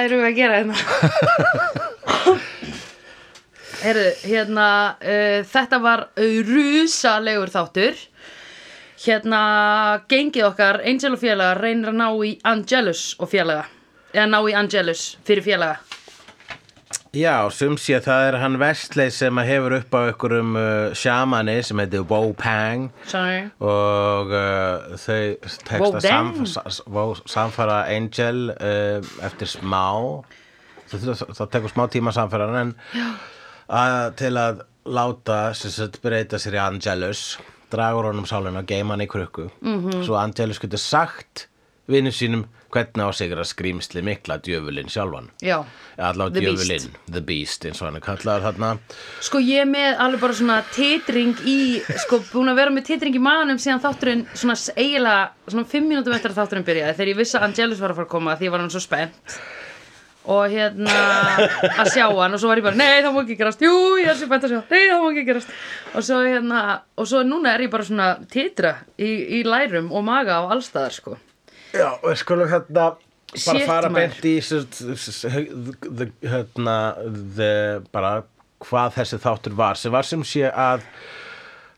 Hvað erum við að gera hérna? Heyrðu, hérna uh, Þetta var rusalegur þáttur. Hérna gengið okkar Angel og félaga reynir að ná í Angelus og félaga. Eða ná í Angelus fyrir félaga Já, sum sé það er hann Vestley sem að hefur upp á einhverjum uh, shamani sem heitir Wo-Pang og uh, þau tekst að samfara Angel uh, eftir smá það, það, tekur smá tíma að samfara en að, til að láta sem sagt, breyta sér í Angelus dragur honum sálina og geima hann í krukku. -hmm. svo Angelus getur sagt vinnu sínum hvernig á sig að skrýmsli mikla djöfulinn sjálfan? Já, allavega The Beast. djöfulinn, The Beast eins og hann er kallaður þarna. Sko ég er með alveg bara svona titring í, sko búin að vera með titring í maðanum síðan þátturinn svona eiginlega svona fimm mínútum eftir að þátturinn byrjaði þegar ég vissi að Angelus var að fara að koma því ég var hann svo spennt. Og hérna að sjá hann og svo var ég bara nei það má ekki gerast, jú ég er svo spennt að sjá. Nei það má ekki gerast. Og svo hérna og svo núna er ég bara svona titra í, í lærum og maga á allstaðar sko Já, við skulum hérna bara fara beint í hérna bara hvað þessi þáttur var. Sem var sem sé að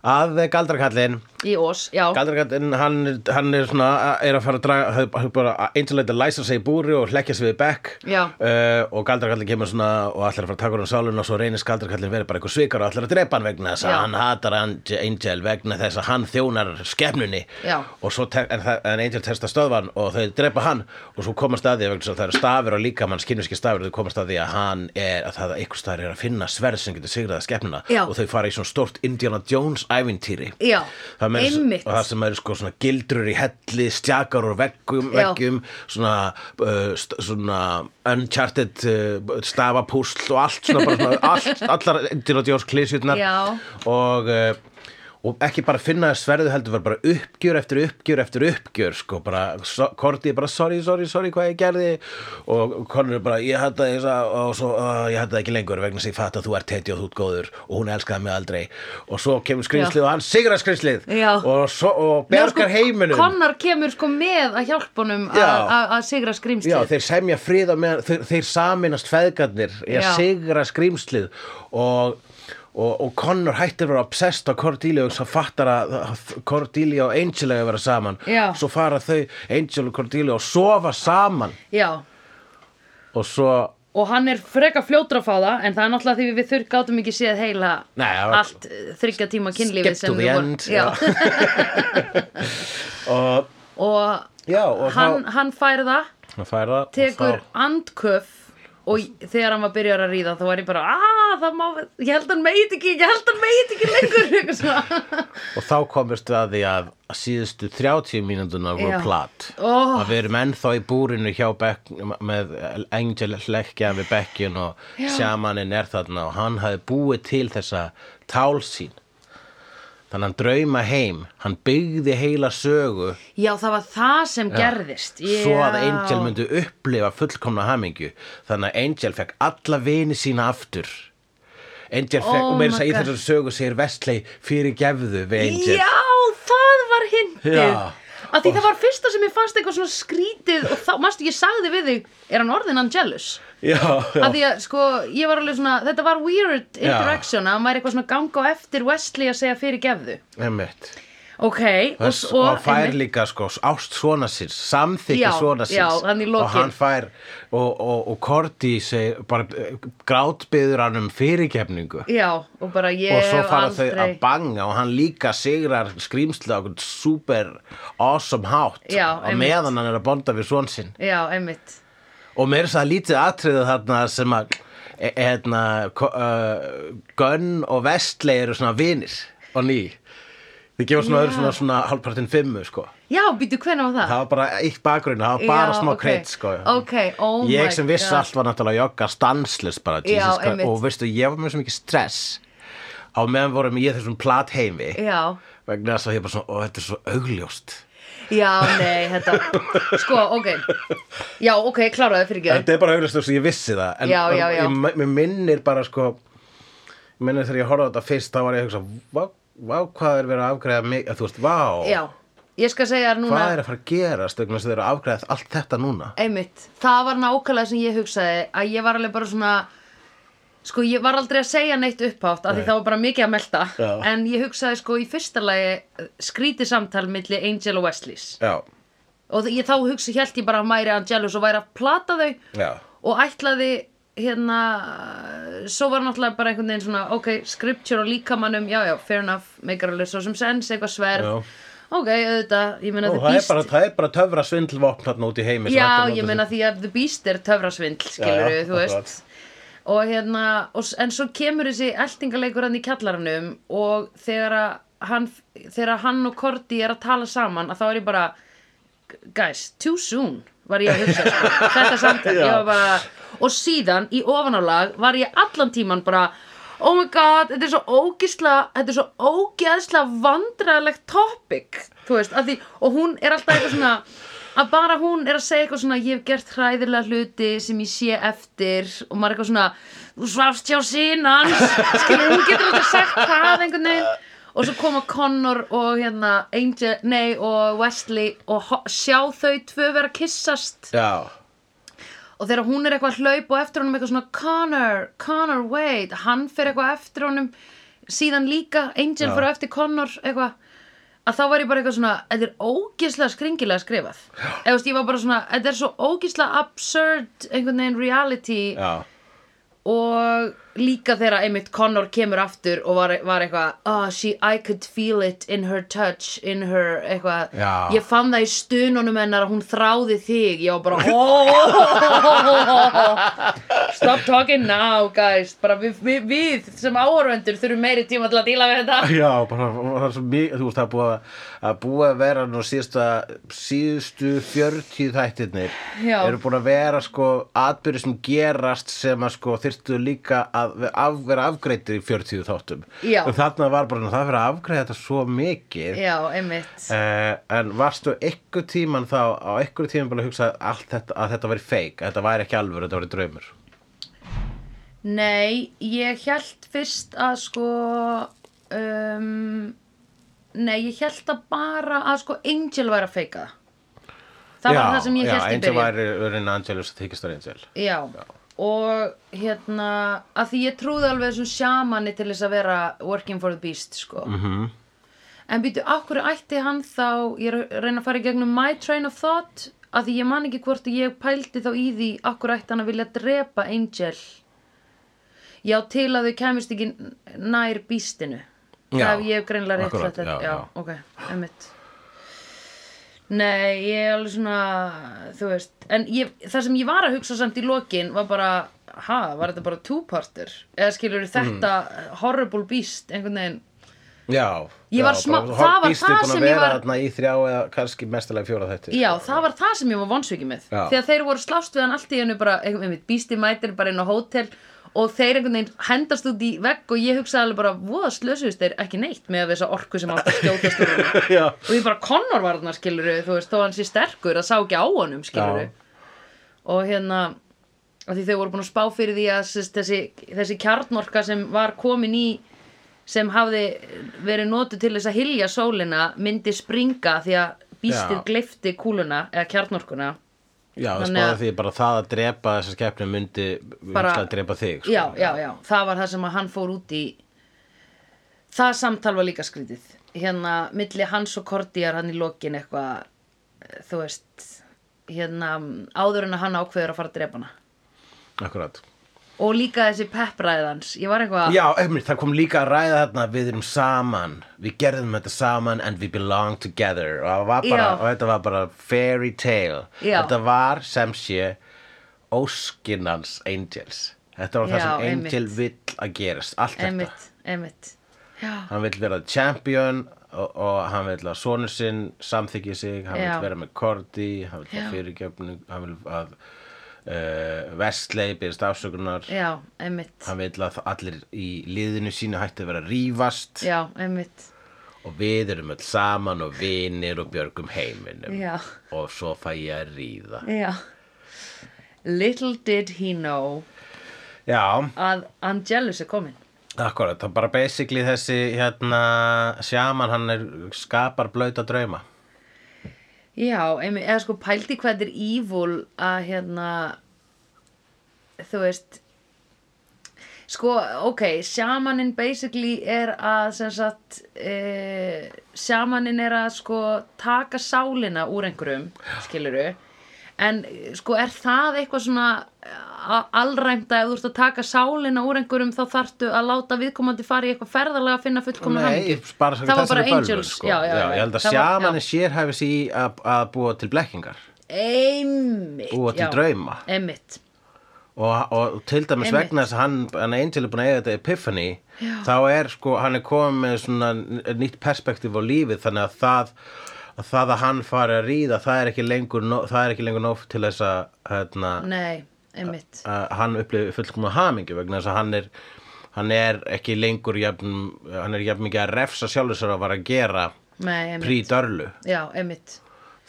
að galdrakallinn. Í ós, já, Galdrakallinn, hann, hann er svona er að fara að draga, hann bara einsilegt að læsa sig í búri og hlekkja sig við bekk. Uh, og Galdrakallinn kemur svona og allir að fara að taka hann sálun og svo reynist Galdrakallinn verið bara einhver svikar og allir að drepa hann vegna þess að hann hatar Ang- Angel vegna þess að hann þjónar skepnunni. Já. og svo tek, en, Angel testa stöðvan og þau drepa hann og svo komast að því að það eru stafir og líka mann skinnvíski stafir þau komast að því að hann er að það einhver er og ævintýri já, Það er meira- einmitt og það sem eru sko svona gildrur í helli stjakar úr veggum, Já. veggjum svona, uh, svona uncharted uh, stafapúsl og allt svona bara svona allt, allar Indiana Jones klísjurnar Já. og uh, og ekki bara finna sverðu heldur var bara uppgjör eftir uppgjör eftir uppgjör sko bara, so, Korti bara sorry, sorry, sorry hvað ég gerði. Og Connor er bara ég hætti þess að og svo, uh, ég hætti það ekki lengur vegna að ég fatt að þú ert hetja og þú ert góður og hún elskaði mig aldrei. Og svo kemur skrýmslið og hann sigrar skrýmslið Já. og, svo, og bergar sko, heiminum. Connor kemur sko með að hjálpa honum að- sigra skrýmslið Já, þeir semja frið á meðan þeir, þeir saminast feðgarnir í að sigra skrýmslið og, og, og Connor hættir að vera obsessed á Cordelia og svo fattar að Cordelia og Angel að vera saman. Já. svo fara þau, Angel og Cordelia og sofa saman. Já, og svo og hann er freka fljótur að fá það en það er náttúrulega því við þurr gátum ekki séð heila Nei, það var- allt eh, þriggja tíma kynlífið skip to the end já. og og Já, og hann, þá- hann fær það það fær það og tekur þá- andköf og þegar hann var byrjar að ríða þá var ég bara, aaa, það má ég held hann meit ekki, ég held hann meit ekki lengur. Og þá komist við að því að síðustu 30 mínútuna voru platt. Ó. að við erum ennþá í búrinu hjá Beck, með Angel hlekkja við Beckin og sjamanin er þarna og hann hafi búið til þessa tálsín þannig að hann drauma heim hann byggði heila sögu. Já, það var það sem gerðist. Já. svo að Angel myndi upplifa fullkomna hamingju. Þannig að Angel fekk alla vini sína aftur. Angel fekk, Oh og meira þess að í God. þessari sögu segir Vestley fyrir gefðu við Angel. Já, það var hindið. Já. Að því það var fyrsta sem ég fannst eitthvað svona skrítið og þá, mástu ég sagði við þig er hann orðin Angelus já, já. að því að sko, ég var alveg svona þetta var weird Já. interaction að hann væri eitthvað svona ganga á eftir Wesley að segja fyrir gefðu Einmitt. Ok, og, Þess, og, fær einmitt- líka sko ást svona síns samþykki svona síns. og hann fær og, og, og Korti eh, grátbyður hann um fyrirgefningu. Já, og bara ég og svo fara þau aldrei að banga og hann líka sigrar skrýmsla einhvern super awesome hátt. Já, og meðan hann er að bonda við svon sinn. Já, einmitt. Og meira þess að lítið atriðu þarna sem að e, hérna, ko- uh, Gunn og Vestley eru svona vinir og ný þið gefa svona öðru svona, svona hálfpartinn fimmu sko. Já, býtu hvernig var það? það var bara eitt bakgrunn, það var bara Já, smá ok. krydd sko. Ok, oh ég sem vissi allt var náttúrulega jogga stanslust bara, Já, einmitt. og veistu, ég var með svo mikið stress. Á meðan vorum ég þessum platheimi já, vegna þess að ég bara svona, og þetta er svo augljóst. Já, nei, þetta sko, ok. Já, ok, kláraði fyrir ekki þetta er bara augljóst þess að ég vissi það. En. Ég, mér minnir bara sko minnir þegar ég horfði á þetta fyrst þá var ég að hugsa, "Vá, hvað er verið að afgræða mig, að þú veist, vá. Já, ég skal segja núna hvað er að fara að gerast vegna þess að þau eru að afgræða allt þetta núna? Einmitt, það var nákvæmlega sem ég hugsaði að ég var alveg bara svona sko ég var aldrei að segja neitt upphátt af því Nei. það var bara mikið að melta. Já. en ég hugsaði sko í fyrsta lagi skrítið samtal milli Angel og Wesleys. Já, og ég þá hugsa, held ég bara að Mæri Angelus og væri að plata þau já, og ætlaði hérna svo var náttúrulega bara einhvern veginn svona ok, scripture og líkamannum, já já, fair enough meikar alveg svo sem sens, eitthvað sverð Já. ok, auðvitað, ég meina Ó, það, er Beast bara, það er bara töfra svindlvopn þarna út í heimi Já, ég meina því að The Beast er töfrasvindl, skilur já, þú veist og hérna, og, en svo kemur þessi eltingaleikur hann í kjallaranum og þegar hann, þegar hann og Korti er að tala saman að þá er ég bara guys, too soon var ég að hugsa sko. þetta samtal, Já. ég var bara og síðan í ofanálag var ég allan tíman bara oh my god, þetta er svo ógisla þetta er svo ógeðsla vandræðilegt topic, þú veist því, og hún er alltaf eitthvað svona að bara hún er að segja eitthvað svona ég hef gert hræðilega hluti sem ég sé eftir. Og maður er eitthvað svona þú svafst hjá sinans skilur, hún getur alltaf sagt það einhvern veginn. Og svo koma Connor og hérna Angel, nei og Wesley og sjá þau tvö vera að kyssast. Já, og þegar hún er eitthvað að hlaupa og eftir honum eitthvað svona Connor, Connor, wait. Hann fer eitthvað eftir honum. Síðan líka, Angel Já. fyrir eftir Connor eitthvað, að þá var ég bara eitthvað svona þetta er ógislega skringilega skrifað. Eða veist, ég var bara svona, þetta er svo ógislega absurd, einhvern veginn reality. Já, og líka þegar einmitt Connor kemur aftur og var, var eitthvað oh, she, I could feel it in her touch in her, eitthvað. Já. ég fann það í stununum hennar að hún þráði þig. Ég var bara oh, stop talking now guys. Bara við, við, við sem áhörvendur þurfum meiri tíma til að díla við þetta. Já, bara mikið, þú veist, það er búið að, búið að vera nú síðasta, síðustu 40 þættirnir eru búin að vera sko atbyrði sem gerast sem að sko þyrftu líka að ve- af, vera afgreittir í 40 þáttum. Já. og þarna var bara, það fyrir að afgreita þetta svo mikið. Já, einmitt. Uh, en varstu ykkur tíman þá á ykkur tíman bara að hugsa allt þetta, að þetta væri feik, að þetta væri ekki alvöru, þetta væri draumur? Nei, ég held fyrst að sko um, Nei, ég held að bara að sko Angel væri að feika það. Það var það sem ég já, held í Angel byrjun. væri Örinn Angelus að þykist var Angel Já, og hérna að því ég trúði alveg þessum shamani til þess að vera working for the beast sko. Mhm. En býtu, hverju ætti hann þá ég reyna að fara í gegnum my train of thought að því ég man ekki hvort ég pældi þá í því hverju ætti hann að vilja drepa Angel. Já, til að þau kemist ekki nær býstinu Ef ég hef greinlega rétt þetta. já, já, já. ok, einmitt Nei, ég er alveg svona, þú veist, en ég, það sem ég var að hugsa samt í lokin var bara, ha, var þetta bara two-parter? Eða skilur þetta Mm. horrible beast, einhvern veginn, Já, Ég já, var smá- bara- það var Beast er það búin að sem ég vera var- þarna í þrjá eða kannski mestalega fjóra þetta já, það var það sem ég var vonsvikið með. Já. Þegar þeir voru slást við hann allt í hennu bara, einhvern veginn, beasti mætir bara inn á hótel og þeir einhvern veginn hendast út í vegg og ég hugsaði alveg bara, voða slösuðist þeir ekki neitt með þessa orku sem átt að skjótast úr. Já, og ég bara Connor var þarna skiluru þú veist, þó hann sé sterkur að sá ekki á honum skiluru og hérna af því þau voru búin að spá fyrir því að þessi, þessi kjarnorka sem var komin í sem hafði verið notuð til þess að hylja sólina myndi springa því að býstið Já. gleifti kúluna eða kjarnorkuna já, það spáði að- því bara það að drepa þessa skepni myndi Bara- að drepa þig sko. já, já, já, það var það sem að hann fór út í. Það samtal var líka skrítið. Hérna, milli hans og Kordiar hann í lokin eitthvað þú veist hérna, áður en að hann ákveður að fara að drepa hana. Akkurat og líka þessi peppræðans ég var eitthvað, Já, einmitt, það kom líka að ræða þarna við erum saman, við gerðum þetta saman and we belong together. Og, það bara, og þetta var bara fairy tale. Já. þetta var sem sé óskinans angels. Þetta var það Já, sem einmitt. angel vill að gerast. Allt þetta, einmitt, já, hann vill vera champion og, og hann vill að sonur sinn samþykja sig, hann Já. vill vera með Korti hann vill Já. að fyrirgefnu hann vill að uh, Vestley byrðist afsökunar. Já, einmitt. Hann vill að allir í liðinu sínu hætti að vera að rífast. Já, einmitt. Og við erum öll saman og vinir og björgum heiminum. Já. og svo fæ ég að ríða. Já. Little did he know já, að Angelus er komin. Akkurat, það er bara basically þessi hérna sjaman hann er skapar blauta drauma Já, einmitt, eða sko pældi hvað er evil að hérna þú veist sko, ok, sjamaninn basically er að sem sagt e, sjamaninn er að sko taka sálina úr einhverjum skiluru en sko er það eitthvað svona a- alræmt að ef þú ert að taka sálina úr einhverjum þá þarftu að láta viðkomandi fara í eitthvað ferðalega að finna fullkomna bara það var bara angels sko. já, já, já, Ég held að það var- sjaman já. sérhæfi sig í að, að búa til blekkingar Einmitt, Búa til drauma. Einmitt, og, og til dæmis Einmitt. vegna þess að hann, hann Angel er búin að eiga þetta epiphany Já. þá er sko, hann er komið með svona nýtt perspektíf á lífið þannig að það að það að hann fari að ríða það er ekki lengur, það er ekki lengur nóg til þess að hérna, nei, hann upplifi fullkomna hamingi vegna þess að hann er hann er ekki lengur jafn, hann er jafn mikið að refsa sjálfur sér að vara að gera einmitt.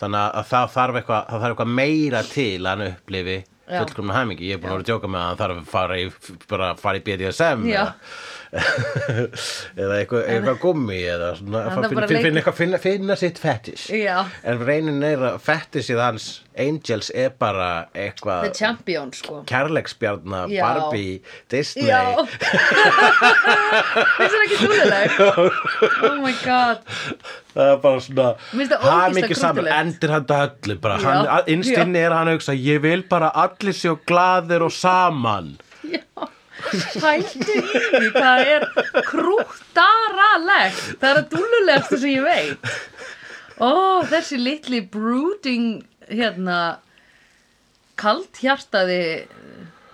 þannig að það þarf eitthvað, það þarf eitthvað meira til að hann upplifi Já. fullkomna hamingi ég er búin að vera að djóka með að hann þarf að fara í, í BDSM eða, eða eitthvað, eitthvað gummi eða svona, Hann finna, finna, eitthvað, finna, finna sitt fetish. Já. en reynin er að fetisið hans Angels er bara The eitthvað sko. Kærleiksbjarna, Já. Barbie, Disney. Það ekki dúluleg? Oh my god. Það er bara svona það ógeðslega hamingju saman endur öllu hann, að- innst já. inni er hann að hugsa ég vil bara allir séu glaðir og saman Pældu í því hvað er krúttaralegt. Það er að dúlulegast sem ég veit. Ó, þessi litli brooding hérna kalt hjartaði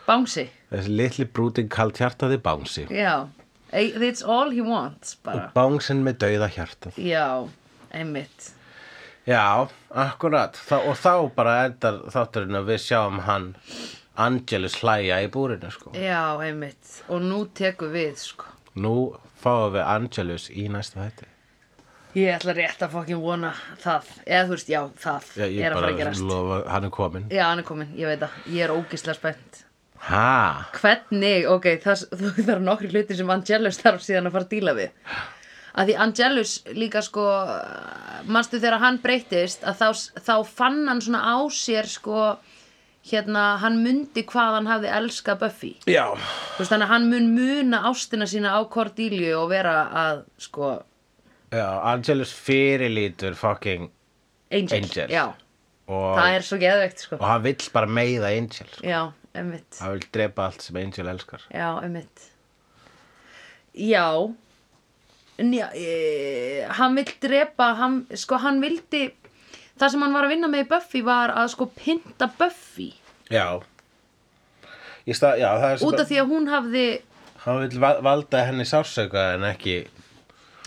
bánsi þessi litli brúting kalt hjartaði bánsi Já, it's all he wants bara. Bánsin með dauða hjartað. Já, einmitt. Já, akkurat. Þa, og þá bara endar þátturinn að við sjáum hann Angelus hlæja í búrinu sko. Já, einmitt. Og nú tekur við, sko. Nú fáum við Angelus í næsta hætti Ég ætla rétt að fokkin vona það. Eða þú veist, já, það já, ég er að fara bara að gerast. lofa, hann er komin Já, hann er komin, ég veit það. Ég er ógislega spennt. Ha, Hvernig, ok, það, það er nokkri hluti sem Angelus þarf síðan að fara að díla við. Að því Angelus líka sko manstu þegar hann breytist að þá, þá fann hann svona á sér sko hérna, hann mundi hvað hann hafði elskað Buffy. Já. Þú veist, þannig að hann mun muna ástina sína á Cordelia og vera að sko Já, Angelus fyrirlítur fucking Angel, Angel. Já, og, það er svo geðveikt sko. Og hann vill bara meiða Angel sko. Já, emmitt hann vill drepa allt sem Angel elskar. Já, emmitt Já. En já, e, hann vill drepa hann, sko hann vildi það sem hann var að vinna með í Buffy var að sko pynta Buffy. Já. Í stað, já, það er út af því að hún hafði hann vill va- valda henni sársauka en ekki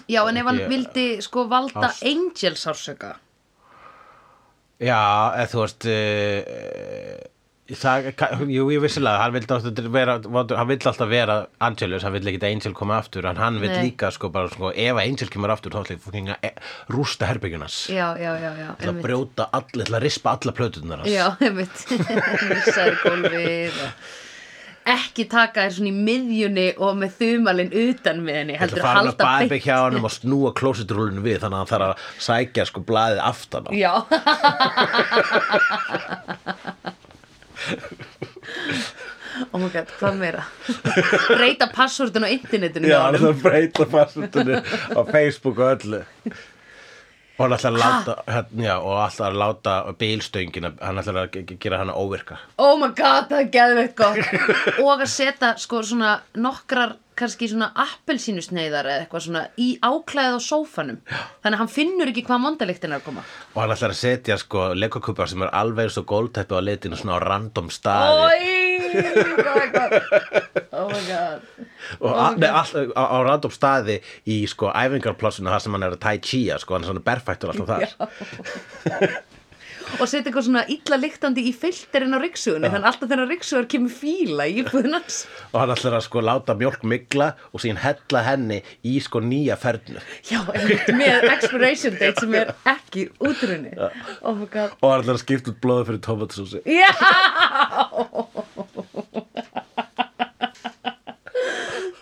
já, en ef hann Ekki, vildi sko valda ást. Angel sársöka Já, eða þú veist uh, það, jú, ég vissilega hann vill, alltaf vera, hann vill alltaf vera Angelus, hann vill ekki að Angel koma aftur. En hann vill Nei. líka sko bara sko ef að Angel kemur aftur þá ætla ég að e- rústa herbyggjunars Já, já, já, já, til að brjóta all, til að rispa alla plötunar Já, einmitt. Missaði gólfið og ekki taka þér svona í miðjunni og með þumalinn utan með henni Þetta heldur fara hann að halda beint hjá hann og snúa klósitrúlinu við þannig að hann þarf að sækja sko blaðið aftan á. Já Oh my god, hvað meira? Breyta passvörðun á internetinu Já, hjá hann honum. þarf að breyta passvöldinu á Facebook og öllu. Og hann ætlar að láta, hérna, já, og ætlar að láta bílstöngina, hann ætlar að ge- ge- gera hana óvirka. Oh my god, það er geðveikt gott. Og að setja sko svona nokkrar kannski svona appelsínusneiðar eða eitthvað svona í áklæðið á sófanum. Þannig að hann finnur ekki hvað mondalíktin er að koma. Og hann ætlar að setja sko legokubbar sem er alveg eins og góltæpi á litinu svona á random staði. Gott Oh my god og oh nei, all, á, á random staði í sko æfingarplássinu þar sem hann er að tai chi sko, hann er svona berfættur alltaf þar. Og setja eitthvað svona illa lyktandi í filterinn á ryksugunni Þannig alltaf þegar ryksugur kemur fíla í íbúðin hans. Og hann ætlar að sko láta mjólk migla og síðan hella henni í sko nýja fernu Já, með expiration date sem er ekki útrunni Oh my god. Og hann ætlar að skipta út blóðu fyrir tomatsósi Já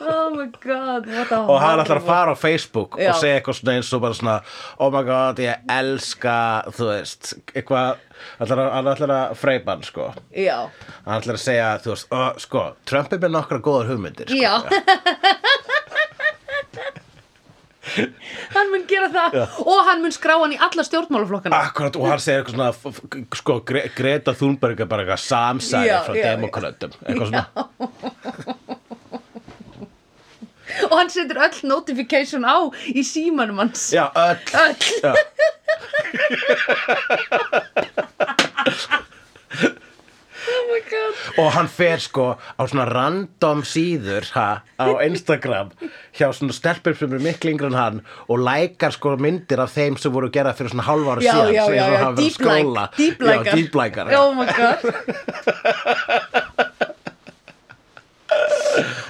Oh my god og hann ætlar að fara á Facebook Já. og segja eitthvað svona eins og bara svona oh my god, ég elska þú veist, eitthvað ætlar að- hann ætlar að freypa hann sko. Já, hann ætlar að segja, þú veist, oh, sko Trump er með nokkra góðar hugmyndir sko. já Hann mun gera það Já. og hann mun skrá hann í alla stjórnmálaflokkana. Akkurat, og hann segir eitthvað svona sko, Gre Greta Thunberg er bara eitthvað samsæri frá demokratum eitthvað svona, og hann setur öll notification á í símanum hans. Já, öll. Öll. Já. Oh og hann fer sko á svona random síður ha, á Instagram hjá svona stelpur sem er miklu yngri en hann og lækar sko myndir af þeim sem voru gerað fyrir svona hálfa ára Já, síðan já, já, já, að deep like. Deep Já, likear deep likear, já. Oh my god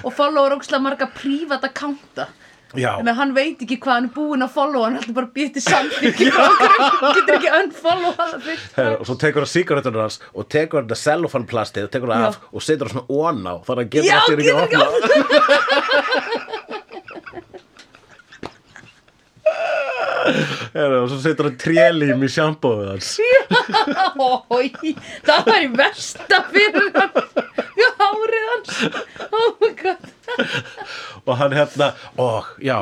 Og follower ógslag marga prívat akkánta já. Þannig að hann veit ekki hvað hann er búinn að followa Hann heldur bara býtti samþykki frá okkur. Getur ekki unfollowa Heru, og svo tekur hann sígarettunum hans og tekur hann það cellofan plastið og tekur hann Já. af og setur hann svona ón á þannig að hann getur Já, getur ekki ekki Heru, og svo setur hann trélím í sjampóið hans. Ói, það var í versta fyrir hann Já, hárið hans. Oh my god og hann hérna, og já.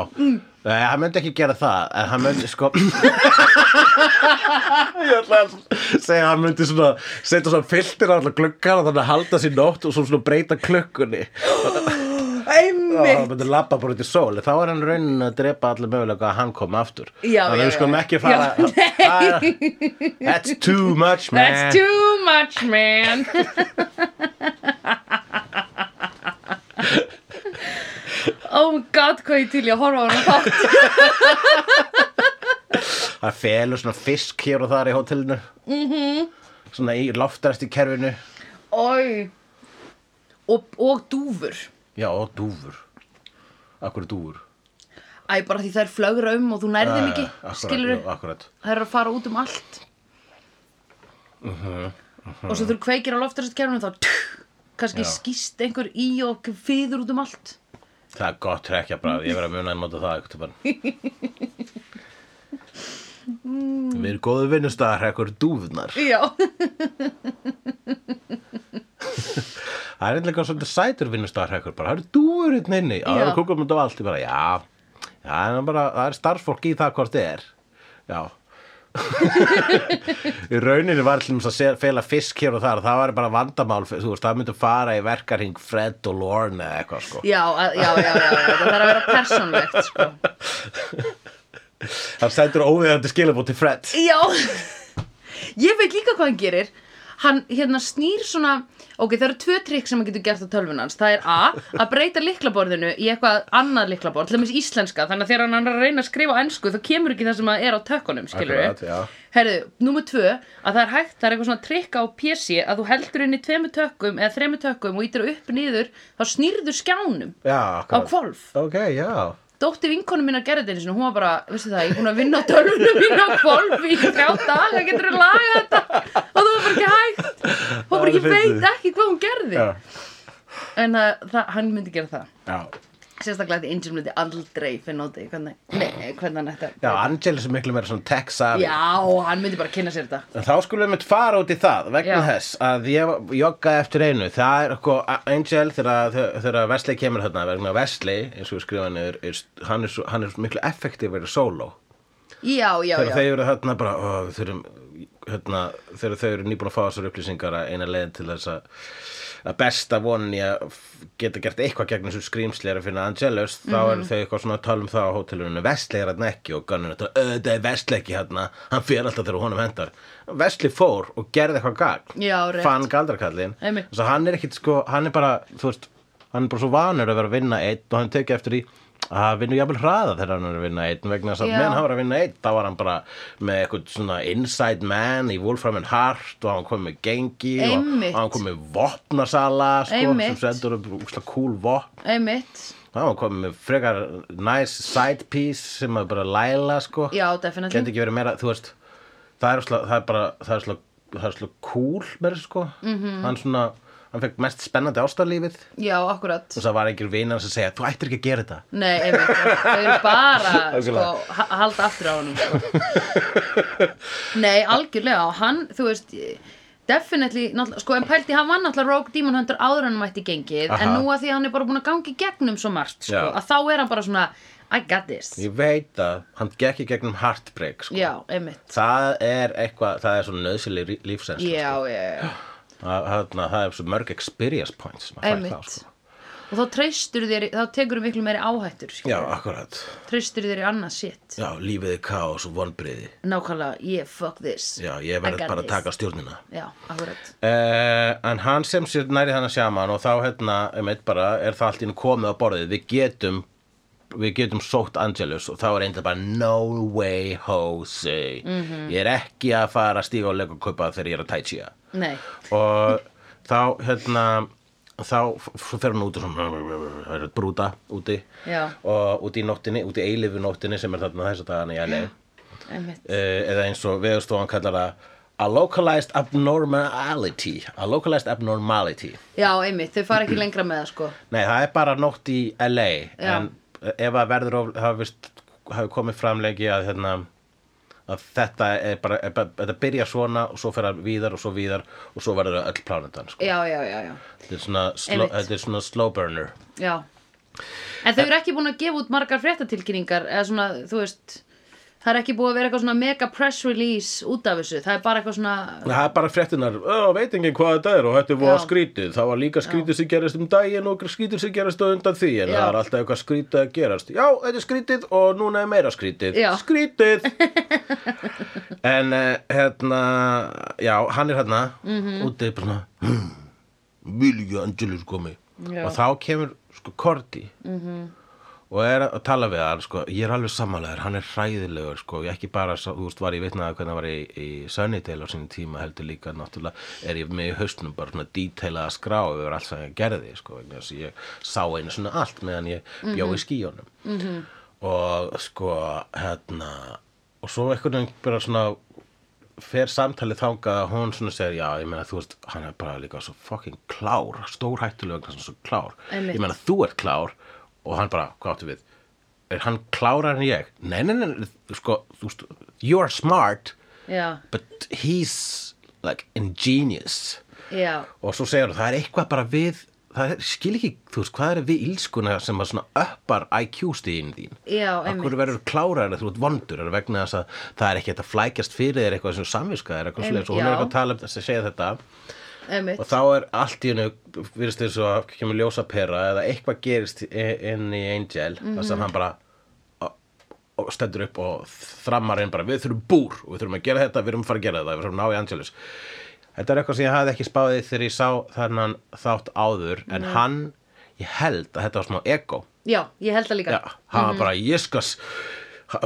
Nei, hann myndi ekki gera það en hann myndi sko. Ég ætla að segja hann myndi svona setja svona filtir á gluggar og þannig að halda sér nótt og svo svona breyta klukkunni. Og hann myndi labba bara út í sól. Þá er hann raunin að drepa allir mögulega að hann komi aftur. Já, þannig að við skulum ekki fara that's too much man. That's too much man Oh my god, hvað ég til ég að horfa á hann þátt það felur svona fisk hér og þar í hótelinu. -hmm. Mhm. svona í loftræst í kerfinu. Ói og, og dúfur. Já og dúfur. Akkur er dúfur? Æ, bara því það er flögra um og þú nærðin ekki Skilur akkurat. Það er að fara út um allt. Mhm, Og svo þú kveikir á loftarstkerfinu þá tch, kannski Já. skýst einhver í og fyður út um allt það er gott trekja bara ég verið að muna að nota það eitthvað við erum góðu vinnustæðar ekkur dúfnar Já, það er eitthvað svolítið sætur vinnustæðar ekkur bara, það eru dúfur hérna inni. Já, það eru kúkum og allt ég bara, já, já en bara, það er starfsfólk í það hvort þið er. Já í rauninni var allum að fela fisk hér og þar það var bara vandamál, þú veist, það myndi fara í verkarhing Fred og Lorne eða eitthvað sko. Já, já, já, já, það þarf að vera persónlegt sko. hann sendur óviðandi skilabót til Fred. Já. Ég veit líka hvað hann gerir Hann hérna snýr svona Ok, það eru tvö trikk sem hann getur gert á tölvunans Það er A, að breyta liklaborðinu í eitthvað annað liklaborð, til dæmis íslenska Þannig að þegar hann er að skrifa á ensku þá kemur ekki það sem að er á tökkunum, skilur já. Herðu, númer tvö, að það er hægt, það er eitthvað svona trikk á PC að þú heldur inn í tveimu tökkum eða þremu tökkum og ítir upp niður þá snýrðu skjánum já, á akkurat. hvolf ok, já Dótti vinkonu mín að gera þetta einu sinni, hún var bara, veistu það, ég er búin að vinna á tölvunum mín á hvolf í þrjá daga, getur þú lagað þetta? Og það var bara ekki hægt. Hún bara, ég veit ekki hvað hún gerði. já, En það, það, hann myndi gera það. já. Sérstaklega því Angel myndi aldrei finna út í hvernig, nei, hvernig hann ætti Já, að... Angelis er miklu meira svona tech savvy Já, hann myndi bara kynna sér þetta. En þá skulum við mitt fara út í það vegna Já. þess að ég joggaði eftir einu það er sko Angel þegar, þegar Wesley kemur þarna vegna Wesley eins og við skrifa niður er, hann, er svo, hann er svo miklu effektífur solo Já, já, þegar já. þau eru þarna bara ó, þurfum, hérna, þegar þau eru nýbúin að fá þessar upplýsingar að eina leiðin til þess að að besta vonin í að geta gert eitthvað gegn þessu skrýmsli að finna Angelus þá Mhm. eru þau eitthvað svona að tala um það á hótelunum Wesley er hann ekki og er þetta Wesley ekki hérna, hann fyrir alltaf þegar honum hendar Wesley fór og gerði eitthvað gagn. Já, fann galdrakallin Einmitt. þess að hann er ekkit sko, hann er bara þú veist, hann er bara svo vanur að vera að vinna einn og hann tekið eftir í að hann vinnur jafnvel hraða þegar hann er að vinna einn vegna þess að meðan hann var að vinna einn þá var hann bara með eitthvað svona inside man í Wolfram and Hart og hann kom með gengi Einmitt. og hann kom með vopnasala sko, sem sendur upp úkslega cool vopn Einmitt. hann var komið með frekar nice side piece sem að bara læla sko Já, meira, þú veist það er, slá, það er bara, það er er slá cool með þessu sko Mhm. -hmm. hann svona, hann fekk mest spennandi ástarlífið. Já, akkurat. Og það var einhver vinar sem segja, þú ættir ekki að gera þetta. Nei, einmitt, þau eru bara sko, halda aftur á honum sko. Nei, algjörlega. Og hann, þú veist definitely, sko en pælti hann var náttúrulega Rogue Demon Hunter áður hann mætti gengið Aha. en nú að því að hann er bara búin að gangi gegnum svo margt, sko, Já. að þá er hann bara svona I got this, ég veit að hann gekk í gegnum heartbreak sko. já, einmitt. Það er eitthvað, það er svona nöðsileg lífsens Já, já, já, það, það er svo mörg experience points að einmitt. sko. og þá treystur þér, þá tekur miklu meiri áhættur já, skilur. akkurat. Treystur þér í annað shit. Já, lífið er kaos og vonbriði nákvæmlega, yeah, fuck this. Já, ég I verð got bara að taka stjórnina. Já, akkurat. Uh, en hann sem sér næri þannig sjaman og þá hérna, einmitt bara, er það allt einu komið á borðið, við getum við getum sótt Angelus og þá er einnig bara no way Jose. Mhm. ég er ekki að fara að stíga og lega og kaupa þegar ég er að tætja nei, og þá hérna þá fer hann út og það er brúta úti. Já. og úti í nóttinni, úti í eilifu nóttinni sem er þarna þess að í LA einmitt. Uh, eða eins og veðurstofan kallar það a localized abnormality a localized abnormality. Já, einmitt, þau fara ekki lengra með það sko. Nei það er bara nótt í LA Já. en ef að verður hafi, komið framlegi að hérna að þetta er bara, er bara þetta byrja svona og svo fer það víðar og svo víðar og svo verður það öll plánetan sko. Já, já, já, já, þetta, er svona slow, þetta er svona slow burner. Já. En þau eru ekki búin að gefa út margar fréttatilkynningar eða svona, þú veist það er ekki búið að vera eitthvað svona mega press release út af þessu, það er bara eitthvað svona það er bara fréttinar, ó, veit enginn hvað þetta er og þetta er voða Já. skrítið, það var líka skrítið sem gerist um daginn og skrítið sem gerist á undan því en Já. það er alltaf eitthvað skrítið að gerast já, þetta er skrítið og núna er meira skrítið Já. skrítið en uh, hérna já, hann er hérna Mhm. úti bara svona hmm, Vilja Angelus komi Já. Mhm. og þá kemur sko Korti -hmm. Og er að tala við hann sko, ég er alveg sammálaður, hann er hræðilegur sko, ég ekki bara, þú veist, var ég vitnaði hvernig hann var í, í Sunnydale á sínum tíma heldur líka, náttúrulega er ég með í haustnum bara svona díteilaða skrá yfir allt sem ég gerði, sko, þess að ég sá einu svona allt meðan ég bjó í skíunum -hmm. og sko, hérna og svo einhvern veginn bara svona fer samtalið þangað að hún svona segir já, ég meina þú veist, hann er bara líka svo fucking klár, stórhættulega er svo klár, Einmitt. ég meina þú ert klár og hann bara, hvað áttu við? Er hann klárar en ég? Nei, nei, nei, sko, you are smart, Já, but he's like ingenious. Já, og svo segir það er eitthvað bara við það er, skil ekki, þú veist, hvað er við ílskuna sem að svona uppar IQ-stíðin þín? Já, Akkur einmitt. verður klárar að þú ert vondur? Er vegna þess að það er ekki að flækjast fyrir þér eitthvað sem samviska er eitthvað Em, sliðis og hún er já. eitthvað að tala um þess að segja þetta. einmitt og þá er allt í hennu virðist þess að kemur ljósapera eða eitthvað gerist inn í Angel þess Mhm. að hann bara stendur upp og þrammar inn bara við þurfum búr og við þurfum að gera þetta við þurfum að fara að gera þetta, við þurfum að ná í Angelus. Þetta er eitthvað sem ég hafði ekki spáðið þegar ég sá þennan þátt áður en hann, ég held að þetta var smá ego. Já, ég held það líka. Já, hann var bara, ég skal s- ha-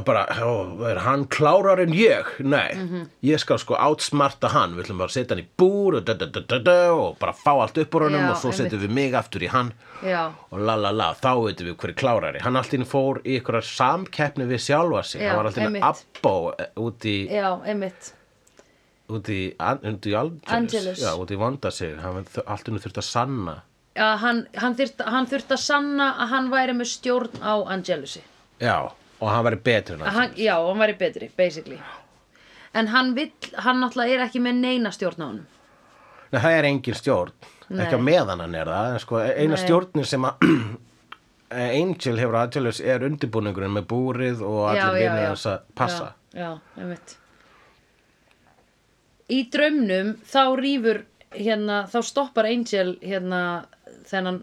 bara, ó, er hann klárar en ég? Nei, Mhm. ég skal sko átsmarta hann, við ætlum bara að setja hann í búr og, da, da, da, og bara fá allt upp honum Já, og svo setjum við mig aftur í hann. Já, og la la la, þá veitum við hver er. Klárari hann allt í einu fór í einhverjar samkeppni við sjálfa sig, Já, hann var allt í einu einmitt. abbó út í, já, einmitt. út í, í Angelus, já, út í vonda sig. Hann allt í einu þurft að sanna. Já, hann, hann, hann þurft að sanna að hann væri með stjórn á Angelusi. Já, og hann væri betri en hann, Já, hann væri betri, basically En hann vill, hann náttúrulega er ekki með neina stjórn á honum Nei, það er engin stjórn, Nei. ekki á meðan hann er það, sko, eina Nei. stjórnin sem að Angel hefur Angelus er undirbúningurinn með búrið og allir já. þess að passa. Já, já, einmitt Í draumnum þá rýfur hérna, þá stoppar Angel hérna þennan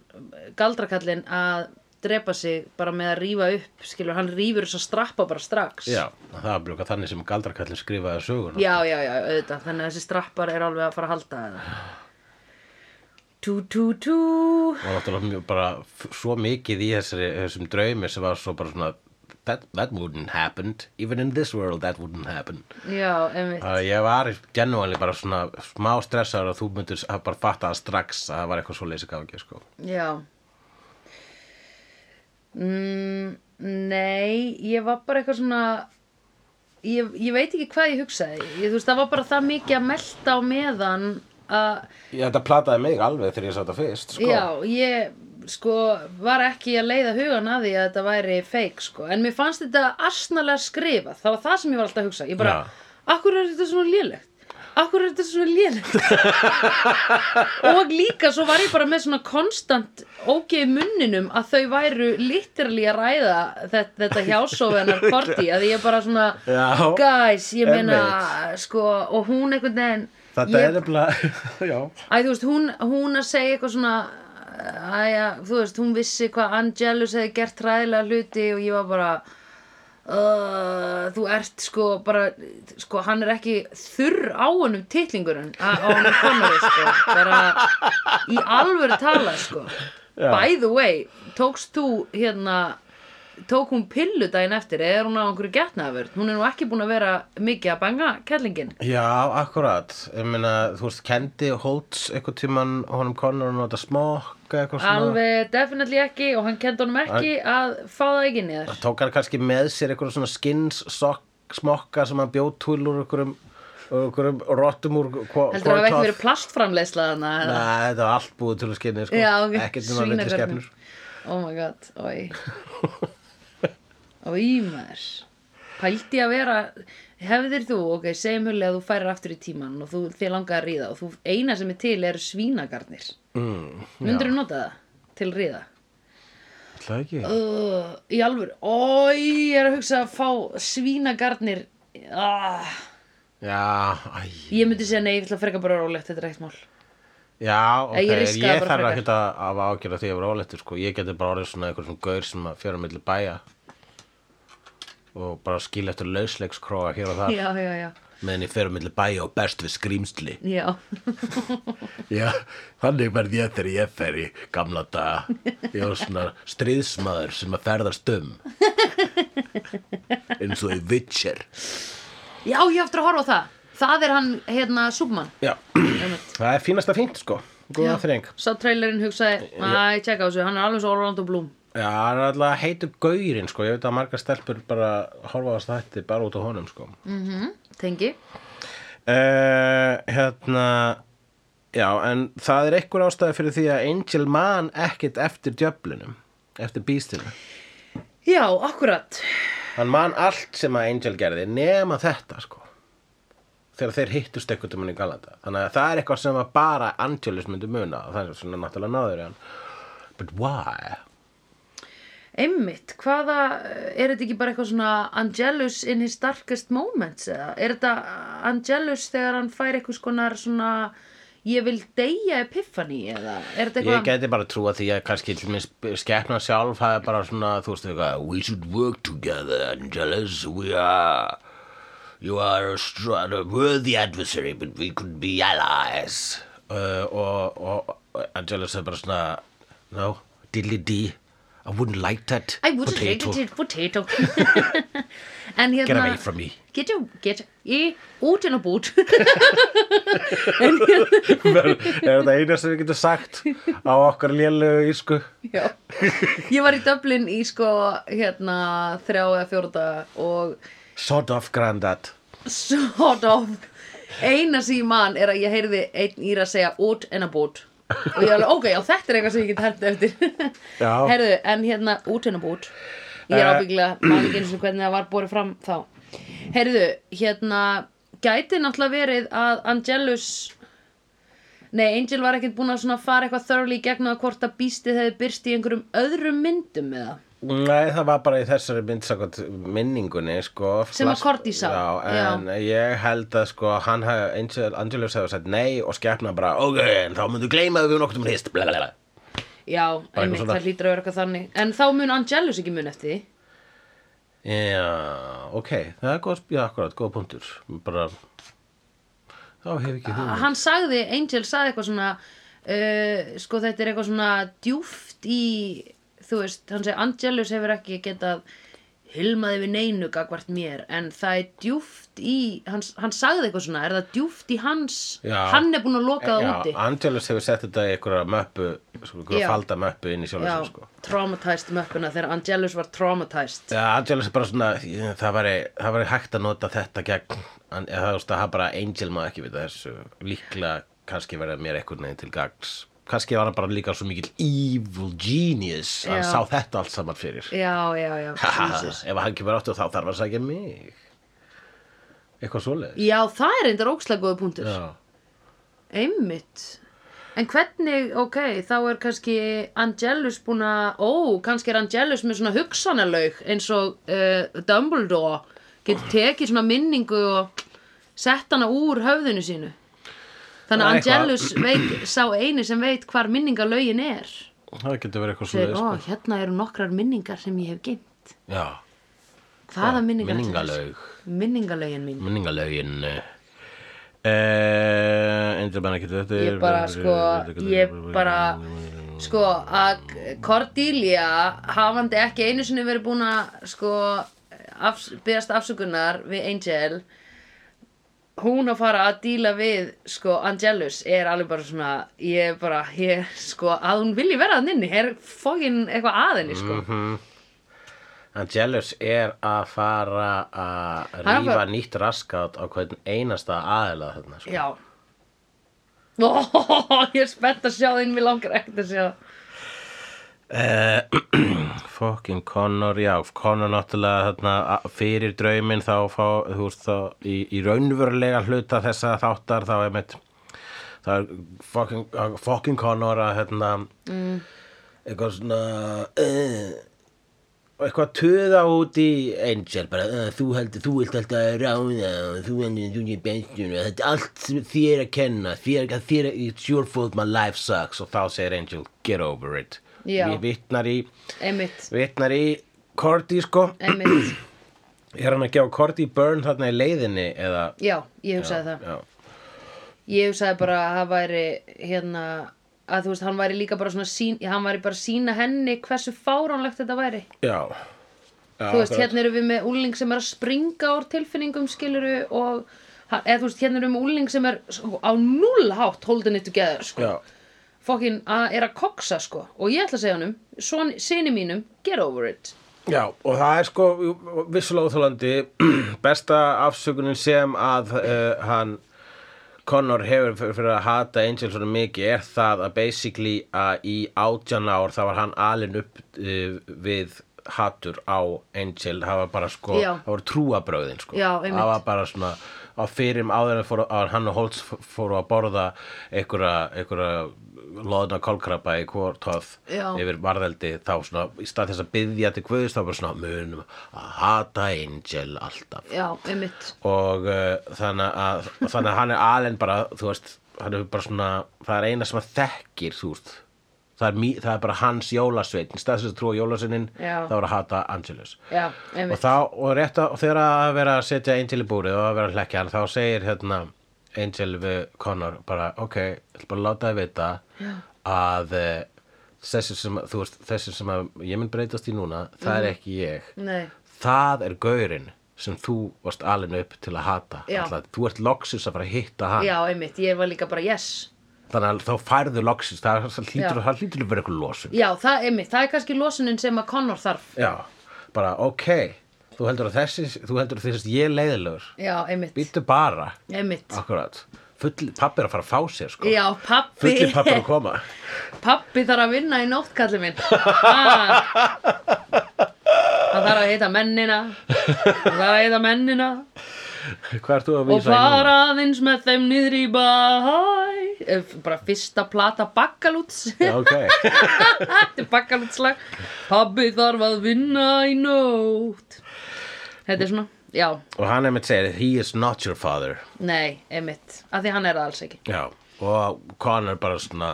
galdrakallin að drepa sig bara með að rífa upp skilur, hann rýfur þess að strappa bara strax. Já, það var blöka þannig sem Galdrakallin skrifaði söguna. já, já, já, auðvitað. Þannig að þessi strappar er alveg að fara að halda eða. Tú, tú, tú. Og náttúrulega bara svo mikið í þessari, þessum draumi sem var svo bara svona that, that wouldn't happen, even in this world that wouldn't happen. Já, einmitt. Uh, ég var genuinely bara svona smá stressaður að þú myndir að bara fatta það strax að það var eitthvað svo leysi gáki, sko. Já mm, Nei, ég var bara eitthvað svona ég, ég veit ekki hvað ég hugsaði. Ég, þú veist, það var bara það mikið að melta á meðan að Ég, þetta plataði mig alveg þegar ég sá þetta fyrst sko. Já, ég sko var ekki að leiða hugan að því að þetta væri fake sko, en mér fannst þetta asnalega skrifað, það var það sem ég var alltaf að hugsa. Ég bara, Já. akkur er þetta svona lélegt akkur er þetta svona lélegt? Og líka svo var ég bara með svona konstant ógeð munninum að þau væru literally að ræða þetta, þetta hjásófennar korti að ég bara svona Já, guys, ég meina sko, og hún einhvern veginn Þetta ég- er nefnilega Æ, þú veist, hún, hún að segja eitthvað svona Æja, þú veist, hún vissi hvað Angelus hefði gert ræðilega hluti og ég var bara uh, þú ert sko bara, sko, hann er ekki þurr á honum titlingurinn á honum Connery, sko bara í alvöru tala, sko Já. by the way, tókst þú hérna tók hún pillu daginn eftir eða er hún á einhverju getnaðavörð hún er nú ekki búin að vera mikið að banga kettlingin Já, akkurat Ég meina, þú veist, kendi Holtz eitthvað tíman honum konur að nota smokk eitthvað svona Alveg definitely ekki og hann kendi honum ekki að fá það ekki niður. Tók hann kannski með sér eitthvað svona skins smokka sem hann bjóð túl úr einhverjum, einhverjum rottum úr Heldur það hafa ekki verið plastframleiðsla þarna? eða? Nei, þetta var allt búið til að skinni sko. Já, ok, Ekkert nema litli svínagarnir. skepnur Oh my god, oi. Oi maður. Pældi að vera, hefðir þú, ok, segjum hulli að þú færir aftur í tíman og þú, þið langar að ríða og þú, eina sem er til eru svínagarnir. mm, Mundur þú nota það til ríða? Það ekki Uh, í alvöru, oi, ég er að hugsa að fá svínagarnir. Ah, Já, ég myndi segja nei, ég ætla að freka bara rólegt, þetta er eitt mál. Já, ok, Ég ég, þarf ekki að hafa ágjörða því að vera óleittur sko. Ég geti bara orðið svona einhver svona gaur sem að fjöra milli bæja og bara skilja eftir lausleikskróa hér og þar. Já, já, já, meðan ég fjöra milli bæja og best við skrýmsli já. Já, þannig verð ég þegar ég fer í gamla daga. Ég var svona stríðsmaður sem að ferðast um. Eins og í Witcher. Já, ég á eftir að horfa á það. Það er hann, hérna, Súbmann. Já, það er fínasta fínt sko. Góða þreng. Sá trailerinn hugsaði, æ, tjekka á þessu, hann er alveg svo Orlando Bloom. Já, hann er alltaf heitur gaurinn sko Ég veit að margar stelpur bara horfa á þetta bara út á honum sko Tengi. uh, Hérna Já, en það er einhver ástæði fyrir því að Angel man ekkit eftir djöflunum Eftir bístinu Já, akkurat. Hann man allt sem að Angel gerði nema þetta sko þegar þeir hittust eitthvað um hann í Galanda þannig að það er eitthvað sem bara Angelus myndi muna og það er svona náttúrulega náður í hann But why? Einmitt, hvaða, er þetta ekki bara eitthvað svona Angelus in his darkest moments eða? Er þetta Angelus þegar hann fær eitthvað skonar svona ég vil deyja epiphany eða? Er þetta Ég eitthvað geti bara trúa því að kannski skeppna sjálf er bara svona, þú veist eitthvað We should work together, Angelus. We are You are a, worthy adversary but we could be allies. Uh, og, og, Angelus er bara svona No, diddly dee I wouldn't like that I wouldn't potato. it potato. En hérna Get away from me. Get you, get í út inn á bút Er þetta eina sem við getum sagt á okkar lélegu ísku Já. Ég var í Dublin í sko hérna þrjá eða fjórða og Sort of granddad. Sort of. Eina sem ég man er að ég heyrði einn íra segja út en að bút og ég alveg, ok, já þetta er eitthvað sem ég get held eftir Já. Heyrðu, en hérna út en að bút ég er Eh. ábyggilega, man ekki eins og hvernig það var borið fram þá Heyrðu, hérna gæti náttúrulega verið að Angelus Nei, Angel var ekkert búin að svona fara eitthvað thoroughly í gegnum að hvort að býstið hefði byrst í einhverjum öðrum myndum með það Nei, það var bara í þessari myndsakot minningunni, sko Sem að Cordy sá, Já, en ég held að, sko, hann Angel, Angelus hefur sagt nei og skepna bara, ok, en þá myndu gleyma að við nokkuð um hist, blablabla Já, einmitt, það hlýtur að vera eitthvað þannig. En þá mun Angelus ekki mun eftir því. Já, ok, það er góð, já, akkurat, góð punktur. Bara, þá hef ekki hún hann sagði, Angel sagði eitthvað svona uh, sko þetta er eitthvað svona djúft í þú veist, hann segi Angelus hefur ekki getað hilmaði við neinu gagvart mér en það er djúft í hann, hann sagði eitthvað svona, er það djúft í hans Já. hann er búin að loka það Já, úti? Angelus hefur sett þetta í einhverja möppu, sko, einhverja falda möppu inn í sjálfum Já, sér, sko. traumatized möppuna þegar Angelus var traumatized. Já, Angelus er bara svona, það væri, það væri hægt að nota þetta gegn, það það bara Angel má ekki vita þessu, líklega kannski verið mér einhvern veginn til gags kannski var hann bara líka svo mikill evil genius hann Já. sá þetta allt saman fyrir. Já, já, já, ef hann kemur áttu þá þarf hann að sækja mig. Eitthvað svoleiðis. Já, það er reyndar ókslega góða punktur. Já. Einmitt. En hvernig, ok, þá er kannski Angelus búin að, ó, kannski er Angelus með svona hugsanalaug eins og uh, Dumbledore getur tekið svona minningu og sett hana úr höfðinu sínu. Þannig að. Angelus veit, sá eini sem veit hvar minningalögin er. það getur verið eitthvað Þegar, ó, sko. hérna eru nokkrar minningar sem ég hef geimt. Já. Hvaða minningar? séu? Minningalögin mín. Minningalögin uh, Endur menn ekki þetta Ég bara, sko, ég bara, sko, að Cordelia, hafandi ekki einu sinni verið búin að, sko, af, byggast afsökunar við Angel, hún að fara að díla við, sko, Angelus er alveg bara svona, ég bara, ég, sko, að hún vilji vera þann inni, er fókin eitthvað að henni, sko. Mhm. Angelus er að fara að er að rífa fara- nýtt raskat á hvern einasta aðila þarna sko. Já. Ó, ég er spennt að sjá þín, mér langar ekkert að sjá. Uh, fucking Connor, já Connor náttúrulega þarna, fyrir drauminn þá fá, þú veist þá í, í raunverulega hluta þessa þáttar þá er mitt það er fucking, fucking Connor að hérna mm. eitthvað svona uh, eitthvað töða út í Angel bara, uh, þú heldur, þú vilt alltaf ráða og þú heldur, þú er bestur og þetta er allt þér að kenna þér, þér, it's your fault my life sucks og þá segir Angel, get over it Já. við vitnar í vitnar í Cordy sko er hann að gefa Cordy burn þarna í leiðinni eða Já, ég hugsaði það. já, Ég hugsaði bara að það væri hérna að þú veist, hann væri líka bara svona sín, hann væri bara sína henni hversu fáránlegt þetta væri. já, já þú veist, akkurat. hérna eru við með úling sem er að springa úr tilfinningum skiluru og eða þú veist, hérna eru við með úling sem er á null hátt holding it together, sko. já, Fokkin að er að koksa, sko. Og ég ætla að segja honum, son, sinni mínum, get over it. Já, og það er sko vissulega óþólandi besta afsökunin sem að uh, hann Connor hefur fyrir, að hata Angel svona mikið er það að basically að í átján ár þá var hann alin upp uh, við hatur á Angel það var bara sko, Já. það voru trúabröðin sko. Já, það var bara svona á fyrir áður en hann og Holtz fóru að borða einhverja, einhverja loðna kolkrabba í hvort tóð Já. yfir varðeldi þá svona í stað þess að byggja til Guðs þá bara svona munum að hata Angel alltaf Já, einmitt. og uh, þannig, að, þannig að hann er alveg bara þú veist, hann er bara svona það er eina sem hann þekkir þú veist það er, mý, það er bara hans jólasveitn í stað þess að trúa jólasveinin Já. þá er að hata Angelus Já, og þá, og að, og þegar að vera að setja Angel í búrið og að vera að hlekja hann þá segir hérna Angel við Connor bara, ok, ég ætla bara láta þið vita Já. að eh, þessi sem, þú veist, þessi sem ég mun breytast í núna, það er ekki ég Nei, það er gaurinn sem þú varst alin upp til að hata Já. Alltaf, þú ert loksins að fara að hitta hann já, einmitt. Ég var líka bara yes. þannig að þá færðu loksins það, það það hlýtur að vera eitthvað losun Já, það, einmitt. Það er kannski losunin sem að Connor þarf. já, bara ok þú heldur að þessi, þú heldur að þessi ég leiðilegur Já, einmitt. býttu bara, Einmitt. akkurat Full, pappi er að fara að fá sér sko Já, pappi. fulli pappi er að koma Pappi þarf að vinna í nótt, kallið minn. Ah. Hann þarf að heita mennina. Hann þarf að heita mennina. hvað ert þú að Og vísa í núna? fara aðeins með þeim niður í bæ. Eh, Bara fyrsta plata bakkalúts. Já, ok Þetta er bakkalútslag. Pappi þarf að vinna í nótt. Þetta er svona, já, og hann er með segir, he is not your father nei, einmitt. Af því hann er það alls ekki. já, og Connor bara svona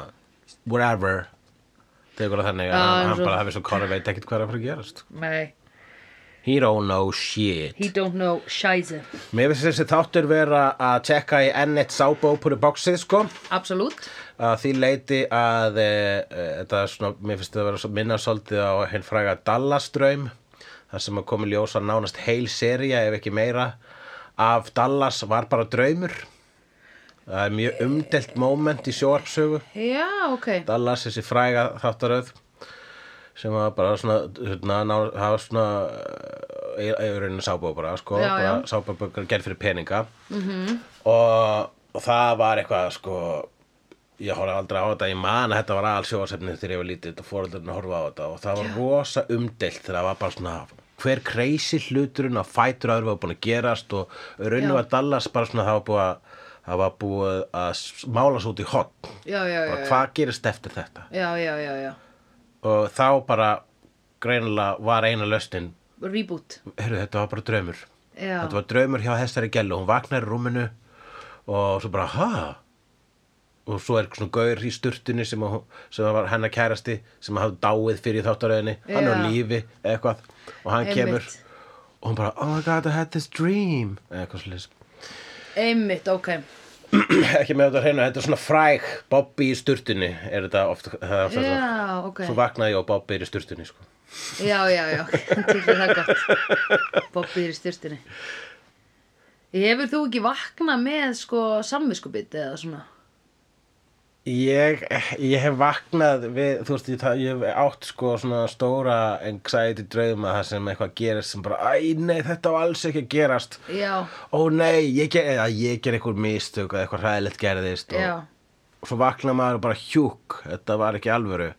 whatever það þannig að hann, hann bara hefði svo Connor veit ekkert hvað er að fara að gerast Nei, he don't know shit he don't know scheisse. Mér finnst þessi þáttur vera að tjekka í enn eitt sábópuri bóksið sko Absolutt. að því leiti að þetta er svona, mér finnst þetta að vera minna svolítið á hinn fræga Dallas draum þar sem að komi ljósa nánast heil seria ef ekki meira af Dallas var bara draumur það er mjög umdelt moment í sjóarpsögu Já, ok. Dallas, þessi fræga þáttaröð sem var bara svona hérna, það var svona yfirinu sábó bara sko, Já, bara já. sábó gerð fyrir peninga -hmm. og, og það var eitthvað sko ég horfði aldrei á þetta, ég man að þetta var all sjóasefnið þegar ég var lítið og fóröldarinn að horfa á þetta og það var rosa umdelt þegar það var bara svona hver crazy hluturinn að fætur aður var búin að gerast og rauninu Já. var Dallas bara svona það var búið að það var búið að mála svo út í hot já, já, já, bara já. hvað gerist eftir þetta? Já, já, já, já. og þá bara greinilega var eina löstin reboot. Heyrðu þetta var bara draumur. Já, þetta var draumur hjá Hestari Gellu. Hún vaknar í rúminu og svo bara ha og svo er svona gaur í sturtunni sem, að, sem var hennar kærasti sem hafði dáið fyrir þáttaröðinni. Hann er á lífi eitthvað. Og hann Einmitt. kemur og hún bara oh my god I had this dream. Eitthvað svolítið einmitt, ok. Ekki með þetta hreinu, þetta er svona fræg Bobby í sturtunni er þetta oft, það er oft þetta já, ok. Svo vaknaði og Bobby er í sturtunni sko. já, já, já, það gott. Bobby er í styrstinni hefur þú ekki vaknað með sko samviskubit eða svona Ég, ég hef vaknað við, þú veist, ég, það- ég hef átt sko svona stóra anxiety drauma þar sem eitthvað gerist sem bara, æ, nei, þetta var alls ekki að gerast. já, Ó, nei, ég ger, eða ég ger eitthvað mistök eða eitthvað hræðilegt gerðist og, já, og svo vaknar maður bara hjúk, þetta var ekki alvöru,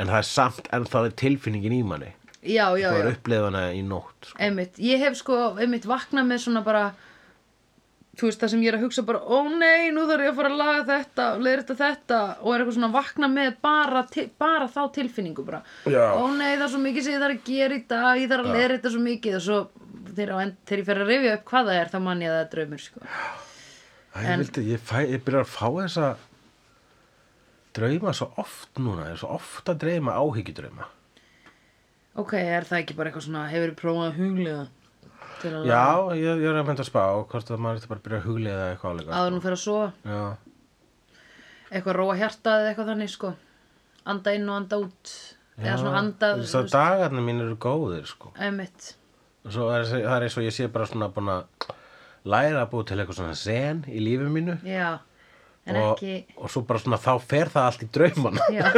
en það er samt ennþá tilfinningin í manni. já, já, Það já. var upplifana í nótt, sko. einmitt, ég hef sko einmitt vaknað með svona bara þú veist það sem ég er að hugsa bara ó nei, nú þarf ég að fara að laga þetta leiðrita þetta og er eitthvað svona að vakna með bara, bara þá tilfinningu bara. Ó nei, það er svo mikið sem ég þarf að gera í dag ég þarf að leiðrita svo mikið og svo þegar, þegar ég fer að rifja upp hvað það er þá man ég að það er draumur sko. Æ, ég vildi, ég, fæ, ég byrja að fá þessa drauma svo oft núna, ég er svo oft að dreyma áhyggjudrauma. ok, er það ekki bara eitthvað svona hefur prófað að huglega til að Já, ég, ég er að mynda að spá hvort að maður er bara að byrja að huglega eitthvað álega. áður nú fer að sofa. Já, eitthvað róa hjartað eða eitthvað þannig sko. Anda inn og anda út. Eða svona anda Þess að dagarnir mín eru góðir, sko. Svo er, það er eins og ég sé bara svona búin að læra að búi til eitthvað svona zen í lífi mínu. Já, og, ekki og svo bara svona þá fer það allt í draumana. Já.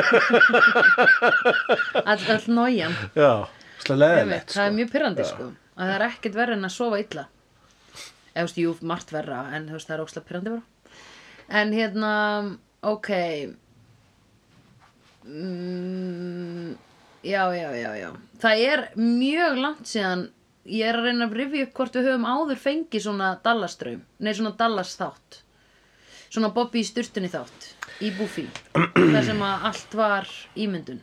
All, all Já, leðilegt, Það er sko. mjög pyrrandi sko að það er ekkert verra en að sofa illa. Eða þú veist, jú, margt verra en þú veist, það er ókslega pyrrandi bara. En hérna, ok. Mm, já, já, já, já. Það er mjög langt síðan ég er að reyna að rifja upp hvort við höfum áður fengið svona Dallas draum nei, svona Dallas þátt svona Bobby í sturtunni þátt í Buffy. Þar sem að allt var ímyndun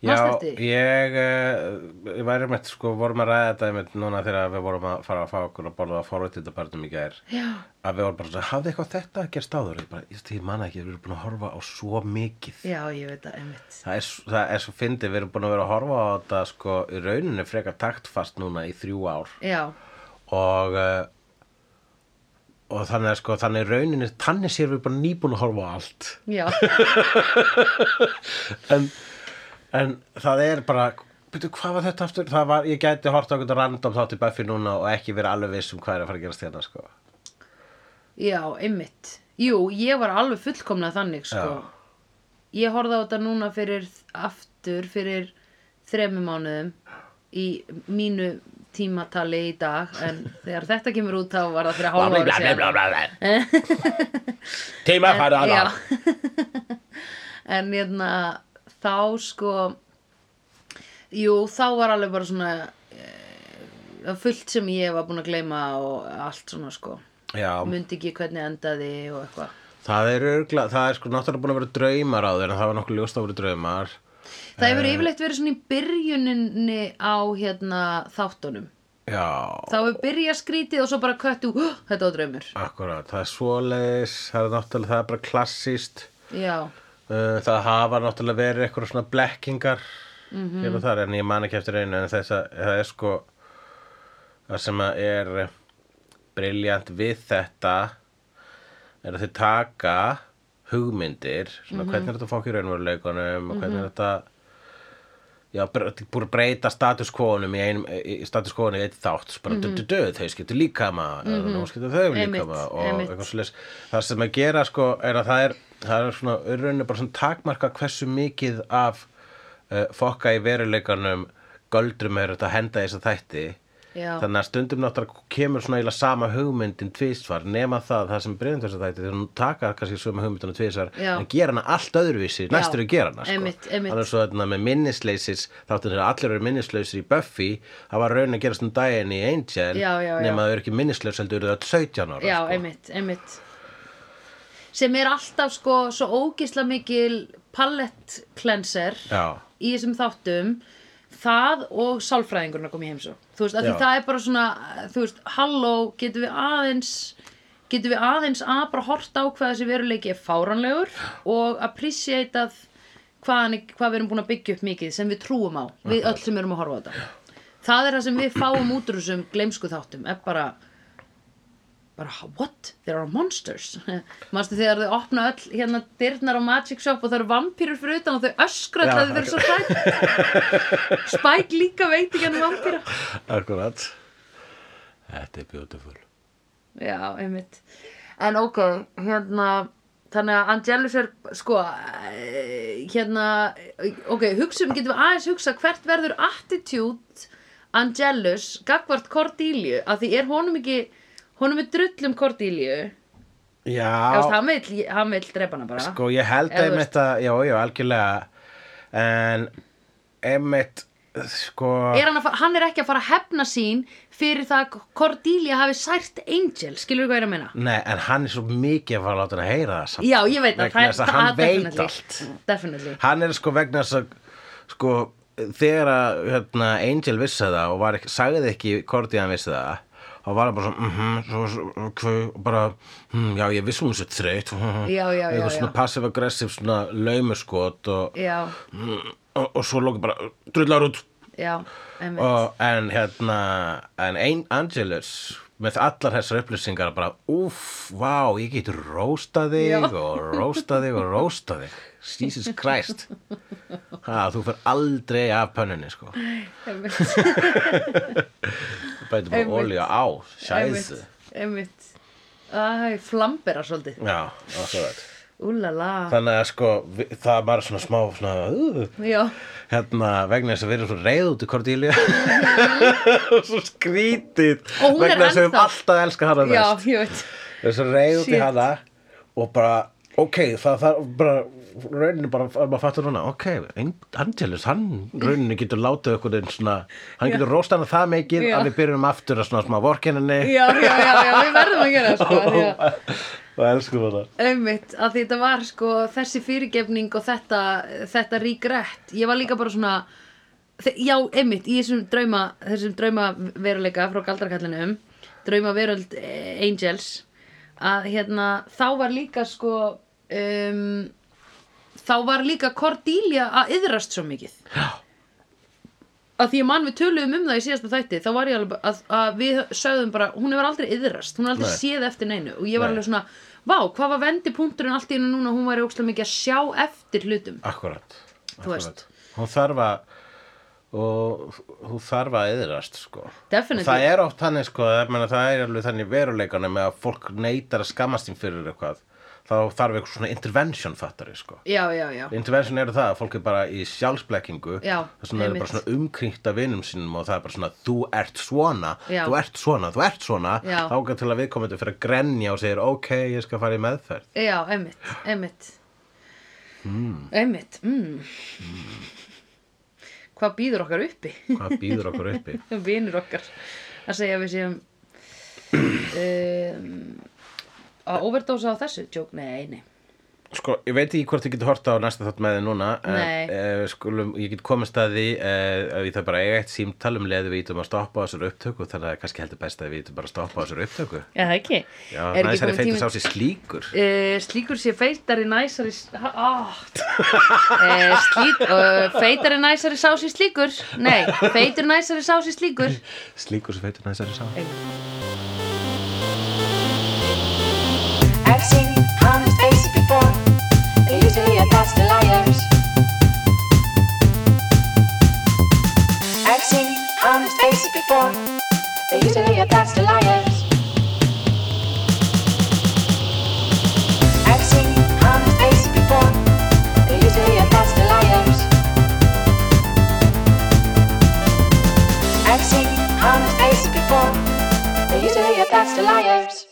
Já, ég, uh, ég væri með, sko, vorum að ræða þetta einmitt núna þegar við vorum að fara að fá okkur að borða að forréttindabarnum í gær. Já, að við vorum bara svona, hafði eitthvað þetta gerst áður? Ég bara, ég, ég man ekki, við erum búin að horfa á svo mikið. Já, ég veit það, einmitt. Það er, það er svo fyndið, við erum búin að vera að horfa á þetta sko, í rauninni frekar taktfast núna í þrjú ár. Já, og uh, og þannig að sko, þannig í rauninni þannig sér við bara nýbúin að horfa á allt. Já, en, en það er bara Byrju, hvað var þetta aftur? Var, ég gæti hort á einhvern random þátt í Buffy núna og ekki verið alveg viss um hvað er að fara að gerast hérna, sko. já, einmitt jú, ég var alveg fullkomlega þannig sko. ég horfði á þetta núna fyrir aftur fyrir þremmu mánuðum í mínu tímatali í dag en þegar þetta kemur út þá var það fyrir hálfa ári síðan Tíma fara að Já. það. Þá sko jú þá var alveg bara svona e, fullt sem ég var búin að gleyma og allt svona sko. Já, mundi ekki hvernig endaði og eitthvað. Það er örgla, það er sko náttúrulega búin að vera draumar á þér en það var nokkuð ljóst að vera draumar. það hefur yfirleitt verið svona í byrjuninni á hérna þáttunum. Já, þá hefur byrjað skrítið og svo bara köttu uh, þetta var draumur. Akkurat, það er svoleiðis, það er náttúrulega, það er bara klassíst. já, það hafa náttúrulega verið eitthvað svona blekkingar Mhm. hér og þar en ég man ekki eftir einu en þess að það er sko það sem að er briljant við þetta er að þið taka hugmyndir svona Mhm. hvernig er þetta fólk í raunveruleikunum og hvernig er þetta já, búið að breyta status quo-num í, einum, í status quo-num í eitt þátt bara mm -hmm. dö, þau skiptu líkama mm -hmm. nú skiptu þau og eitthvað svoleiðis. það sem að gera sko er að það er það er svona rauninni bara svona takmarka hversu mikið af uh, fokka í veruleikanum göldrum er þetta að henda þess að þætti Já. þannig að stundum náttúrulega kemur svona eiginlega sama hugmyndin tvísvar nema það, það sem breyðum þess að þætti þegar hún taka kannski sama hugmyndina tvísvar en gera hana allt öðruvísi, næstur að gera hana sko. einmitt, einmitt. þannig að svo þarna með minnisleysis þáttum þegar allir eru minnislausir í Buffy það var raun að gerast um daginn í Angel Já, já, nema þau eru ekki minnislaus heldur þau öll 17 ára Já, sko. einmitt, einmitt sem er alltaf sko svo ógisla mikil Já. í þessum þáttum það og sálfræðingurinn að koma í heimsó þú veist, það er bara svona þú veist, halló, getum við aðeins getum við aðeins að bara horta á hvað þessi veruleiki er fáranlegur og appreciate að hvað, hvað við erum búin að byggja upp mikið sem við trúum á, við öll sem erum að horfa á þetta. Það er það sem við fáum út úr þessum gleimsku þáttum, er bara bara, what? There are monsters. Manstu þegar þau opna öll hérna dyrnar á Magic Shop og það eru vampýrur fyrir utan og þau öskra alltaf þau eru svo hrætt Spike líka veit ekki hann vampýra Akkurat. Þetta er beautiful. Já, einmitt. En ok, hérna Þannig að Angelus er sko eh, hérna ok, hugsum, getum við aðeins hugsa hvert verður attitude Angelus gagvart Cordelia? Að því er honum ekki honum er drullum Cordelia. Já, Eða, hann, vill, hann vill drepa hana bara. Sko ég held Eða þú einmitt að Já, já, algjörlega. En einmitt sko er hann, að, fa- hann er ekki að fara að hefna sín fyrir það að Cordelia hafi sært Angel, skilur hvað ég er að meina? Nei, en hann er svo mikið að fara að láta hann að heyra það samt. Já, ég veit að Vegna þess að hann veit allt. Definitely. Hann er sko vegna þess að sko þegar að hérna, Angel vissi það og var sagði ekki hann vissi það þá var hann bara svona, mhm, svo, svo, svo, bara, hm, já, ég vissi hún sér já, eitthvað svona já. passive-aggressive svona laumuskot og, og, og svo lóki bara drullar út. Já, og, en hérna en ein Angelus með allar þessar upplýsingar bara úff, vá, ég get róstað þig og róstað þig og róstað þig. Jesus Christ. Ha, þú fer aldrei af pönnunni sko Bætum bara olíu á, sjæðu einmitt, Æ, flambera svolítið. Já, akkurat Úlala. Þannig að sko, vi- það var svona smá svona, uh, hérna vegna þess að við erum svo reið út í Cordelia. Og svo skrítið Og hún er vegna þess að við ennþá- höfum alltaf elskað hana já, mest ég veit. Við erum svo reið út í hana og bara, ok, það þarf bara rauninni bara, maður fattur núna ok, Ang- Angelus, hann rauninni getur látið okkur einn svona hann getur róst hana það mikið Já. að við byrjum aftur að svona smá vorkenninni Já, já, já, já, við verðum að gera það, sko að- og elskum hana. Einmitt, að því þetta var sko þessi fyrirgefning og þetta, þetta regret ég var líka bara svona já, einmitt, í þessum drauma þessum drauma veruleika frá galdrakallinum drauma veröld eh, Angels að hérna þá var líka sko um, þá var líka Cordelia að yðrast svo mikið Já. að því að mann við töluðum um það í síðasta þætti þá var ég alveg að, að við sögðum bara hún hefur aldrei yðrast, hún hefur aldrei Nei. séð eftir neinu og ég var Nei. alveg svona, vá, hvað var vendipunkturinn allt í hennu núna, hún væri ókslega mikið að sjá eftir hlutum akkurat, Þú akkurat. hún þarf að og hún þarf að eðrast sko. Það er oft þannig sko, það er alveg þannig veruleikana með að fólk neytar að skammast þín fyrir eitthvað þá þarf eitthvað svona intervention fattari sko. já, já, já, intervention eru það að fólk er bara í sjálfsblekkingu Já, þess vegna er bara svona umkringt af vinum sínum og það er bara svona þú ert svona, þú ert svona, þú ert svona þá til að viðkomandi fyrir að grenja og segir ok, ég skal fara í meðferð. Já, einmitt, einmitt. Einmitt mm. hvað býður okkar uppi? Hvað býður okkur uppi? Vinur okkar. Að segja við séum um, að overdósa á þessu? Tjók, nei, nei. Sko, ég veit ekki hvort ég get horta á næsta þátt með þið núna en uh, skulum, ég get komast að því uh, að ég það bara eiga eitt símtal um leið við ítum að stoppa á þessar upptöku þannig að kannski heldur best að við ítum bara að stoppa á þessar upptöku. Já, það ekki. Já, Er ekki næst er kominn feitur sá sér slíkur. Uh, slíkur sé feitari næsari oh. uh, slík, uh, feitari næsari sá sér slíkur? Nei, feitur næsari sá sér slíkur. Slíkur sem feitur næst er sá Garcia I've seen honest faces before, they're usually a liars. I've seen honest faces before, they're usually a Castellanos. I've seen honest faces before, they're a